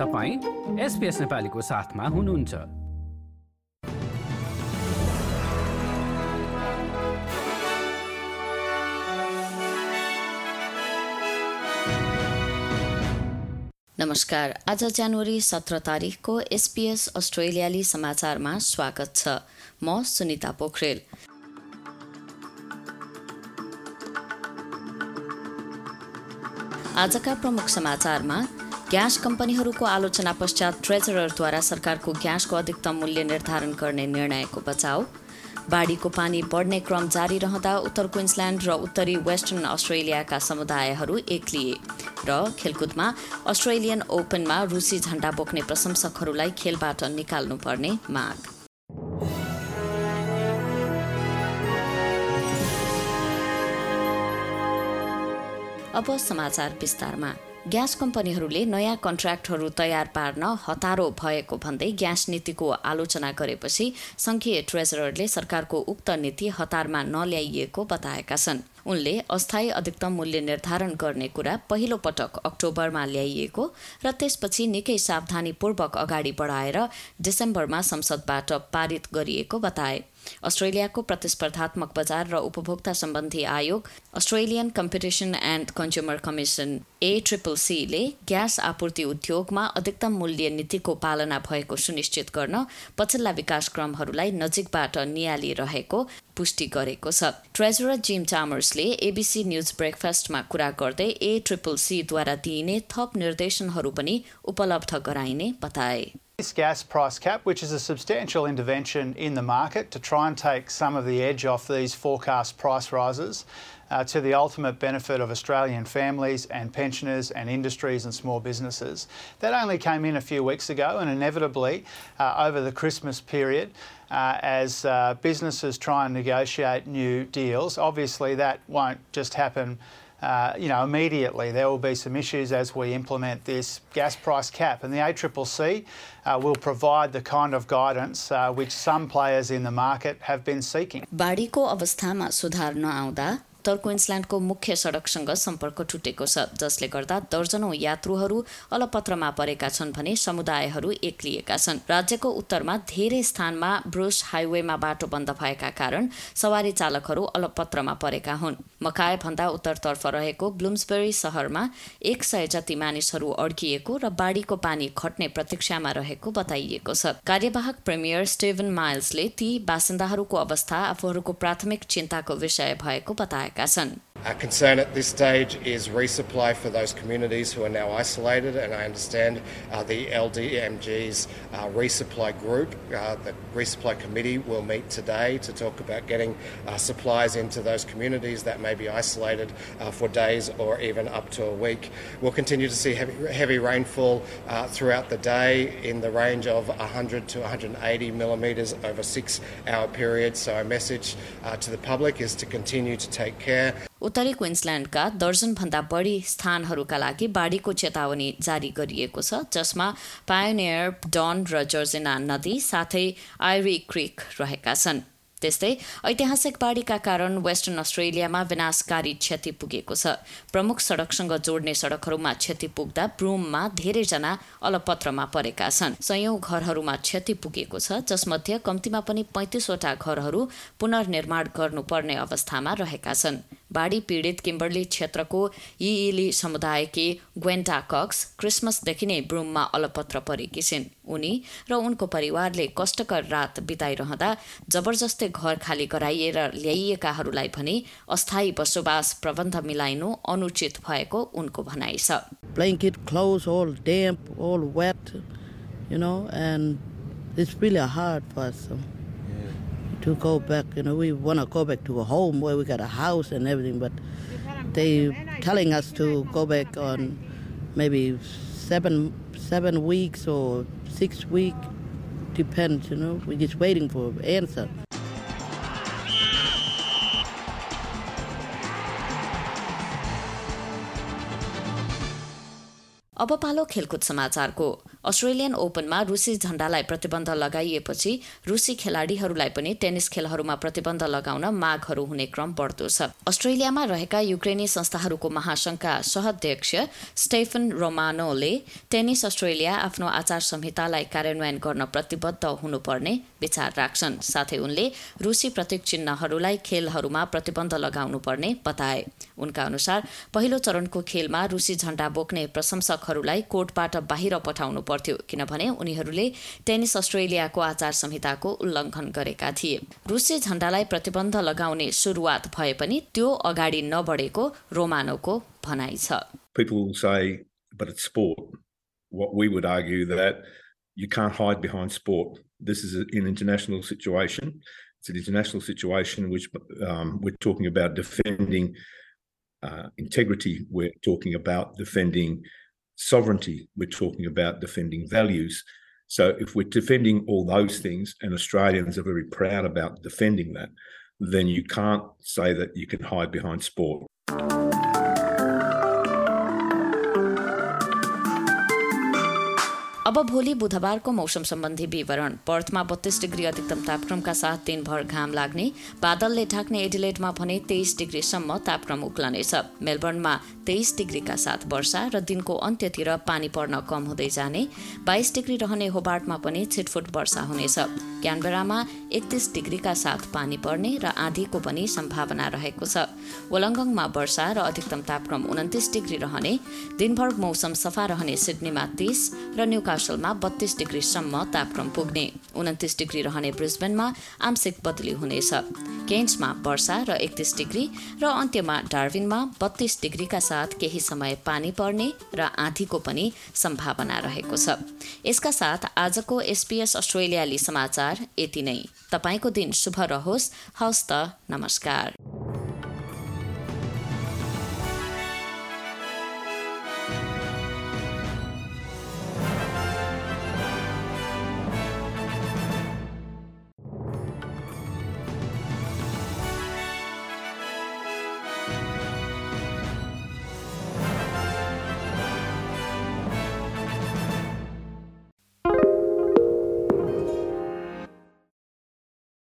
तपाईँ एसपिएस नेपालीको साथमा हुनुहुन्छ। नमस्कार। आज जनवरी सत्र तारिकको एसपीएस अस्ट्रेलियाली समाचारमा स्वागत छ। म सुनिता पोखरेल। आजका प्रमुख समाचारमा ग्यास कम्पनीहरूको आलोचना पश्चात ट्रेजररद्वारा सरकारको ग्यासको अधिकतम मूल्य निर्धारण गर्ने निर्णयको बचाउ। बाढीको पानी बढ्ने क्रम जारी रहँदा उत्तर क्विन्सल्यान्ड र उत्तरी वेस्टर्न अस्ट्रेलियाका समुदायहरू एक्लिए र खेलकुदमा अस्ट्रेलियन ओपनमा रुसी झण्डा बोक्ने प्रशंसकहरूलाई खेलबाट निकाल्नुपर्ने माग। अब समाचार विस्तारमा। ग्यास कम्पनीहरूले नयाँ कन्ट्र्याक्टहरू तयार पार्न हतारो भएको भन्दै ग्यास नीतिको आलोचना गरेपछि संघीय ट्रेजररले सरकारको उक्त नीति हतारमा नल्याइएको बताएका छन्। उनले अस्थायी अधिकतम मूल्य निर्धारण गर्ने कुरा पहिलो पटक अक्टोबरमा ल्याइएको र त्यसपछि निकै सावधानीपूर्वक अगाडि बढाएर डिसेम्बरमा संसदबाट पारित गरिएको बताए। अस्ट्रेलियाको प्रतिस्पर्धात्मक बजार र उपभोक्ता सम्बन्धी आयोग Australian competition and consumer commission A triple सीले gas आपूर्ति उद्योगमा अधिकतम मूल्य नीतिको पालना भएको सुनिश्चित गर्न पछिल्ला विकासक्रमहरूलाई नजिकबाट निहालिरहेको पुष्टि गरेको छ। ट्रेजरर जिम चामर्सले एबिसी न्युज ब्रेकफास्टमा कुरा गर्दै ए ट्रिपल सीद्वारा दिइने थप निर्देशनहरू पनि उपलब्ध गराइने बताए। This gas price cap, which is a substantial intervention in the market to try and take some of the edge off these forecast price rises uh, to the ultimate benefit of Australian families and pensioners and industries and small businesses. That only came in a few weeks ago, and inevitably, uh, over the Christmas period, uh, as uh, businesses try and negotiate new deals, obviously that won't just happen uh, you know, immediately there will be some issues as we implement this gas price cap. And the ACCC uh, will provide the kind of guidance uh, which some players in the market have been seeking. बाढीको अवस्थामा सुधार नआउँदा उत्तर क्विन्सल्यान्डको मुख्य सडकसँग सम्पर्क टुटेको छ जसले गर्दा दर्जनौं यात्रुहरू अलपत्रमा परेका छन् भने समुदायहरू एक्लिएका छन्। राज्यको उत्तरमा धेरै स्थानमा ब्रुस हाइवेमा बाटो बन्द भएका कारण सवारी चालकहरू अलपत्रमा परेका हुन्। मकाए भन्दा उत्तरतर्फ रहेको ब्लुम्सबेरी सहरमा एक सय जति मानिसहरू अड्किएको र बाढीको पानी खट्ने प्रतीक्षामा रहेको बताइएको छ। कार्यवाहक प्रिमियर स्टेभन माइल्सले ती बासिन्दाहरूको अवस्था आफूहरूको प्राथमिक चिन्ताको विषय भएको बताए। Our concern at this stage is resupply for those communities who are now isolated, and I understand uh, the LDMG's uh, resupply group, uh, the resupply committee, will meet today to talk about getting uh, supplies into those communities that may be isolated uh, for days or even up to a week. We'll continue to see heavy, heavy rainfall uh, throughout the day in the range of 100 to 180 millimetres over six hour periods. So, our message to the public is to continue to take उत्तरी क्विन्सल्यान्डका दर्जनभन्दा बढी स्थानहरूका लागि बाढीको चेतावनी जारी गरिएको छ जसमा पायोनियर डन र जर्जिना नदी साथै आइरी क्रिक रहेका छन्। त्यस्तै ऐतिहासिक बाढीका कारण वेस्टर्न अस्ट्रेलियामा विनाशकारी क्षति पुगेको छ। प्रमुख सड़कसँग जोड्ने सड़कहरूमा क्षति पुग्दा ब्रुममा धेरैजना अलपत्रमा परेका छन्। सयौं घरहरूमा क्षति पुगेको छ जसमध्ये कम्तीमा पनि पैंतिसवटा घरहरू पुनर्निर्माण गर्नुपर्ने अवस्थामा रहेका छन्। बाढी पीडित किम्बर्ली क्षेत्रको इइली समुदायकी ग्वेन्टा कक्स क्रिसमसदेखि नै ब्रुममा अलपत्र परेकी छिन् उनी र उनको परिवारले कष्टकर रात बिताइरहँदा जबरजस्तै घर खाली गराइएर ल्याइएकाहरूलाई भने अस्थायी बसोबास प्रबन्ध मिलाइनु अनुचित भएको उनको भनाइ छ all damp, all wet, you know, and it's really hard for us. So. to go back. You know, we want to go back to a home where we got a house and everything, but they telling us to go back on maybe seven seven weeks or six weeks. Depends, you know. We're just waiting for an answer. अब पालो खेलकुद समाचारको Australian ओपनमा रुसी झण्डालाई प्रतिबन्ध लगाइएपछि रुसी खेलाड़ीहरूलाई पनि टेनिस खेलहरूमा प्रतिबन्ध लगाउन मागहरू हुने क्रम बढ्दो छ। अस्ट्रेलियामा रहेका युक्रेनी संस्थाहरूको महासंघका सहअध्यक्ष स्टेफन रोमानोले टेनिस अस्ट्रेलिया आफ्नो आचार संहितालाई कार्यान्वयन गर्न प्रतिबद्ध हुनुपर्ने विचार राख्छन्। साथै उनले रुसी प्रतीक चिन्हहरूलाई खेलहरूमा प्रतिबन्ध लगाउनुपर्ने बताए। उनका अनुसार पहिलो चरणको खेलमा रुसी झण्डा बोक्ने प्रशंसकहरूलाई कोर्टबाट बाहिर पठाउनु पर्थ्यो किनभने उनीहरूले टेनिस अस्ट्रेलियाको आचार संहिताको उल्लङ्घन गरेका थिए रुसी झण्डालाई प्रतिबन्ध लगाउने सुरुवात भए पनि त्यो अगाडि नबढेको रोमानोको भनाइ छ you can't hide behind sport. This is an international situation. It's an international situation which um, we're talking about defending uh, integrity. We're talking about defending sovereignty. We're talking about defending values. So if we're defending all those things, and Australians are very proud about defending that, then you can't say that you can hide behind sport. अब भोलि बुधबारको मौसम सम्बन्धी विवरण। पर्थमा बत्तीस degree अधिकतम तापक्रमका साथ दिनभर घाम लाग्ने बादलले ढाक्ने एडिलेटमा भने तेइस डिग्रीसम्म तापक्रम उक्लनेछ। मेलबर्नमा तेइस डिग्रीका साथ वर्षा र दिनको अन्त्यतिर पानी पर्न कम हुँदै जाने बाइस डिग्री रहने होबार्टमा पनि छिटफुट वर्षा हुनेछ। क्यानबेरामा एकतिस डिग्रीका साथ पानी पर्ने र आँधीको पनि सम्भावना रहेको छ। वलङ्गङमा वर्षा र अधिकतम तापक्रम उन्तिस डिग्री रहने दिनभर मौसम सफा रहने सिडनीमा तीस र न्युकासलमा बत्तीस डिग्रीसम्म तापक्रम पुग्ने उन्तिस डिग्री रहने ब्रिजबेनमा आंशिक बदली हुनेछ। केन्समा वर्षा र एकतिस डिग्री र अन्त्यमा डार्विनमा बत्तीस डिग्रीका साथ केही समय पानी पर्ने र आँधीको पनि सम्भावना रहेको छ। यसका साथ आजको एसपीएस अस्ट्रेलियाली समाचार यति नै। तपाईँको दिन शुभ रहोस्। हवस् नमस्कार।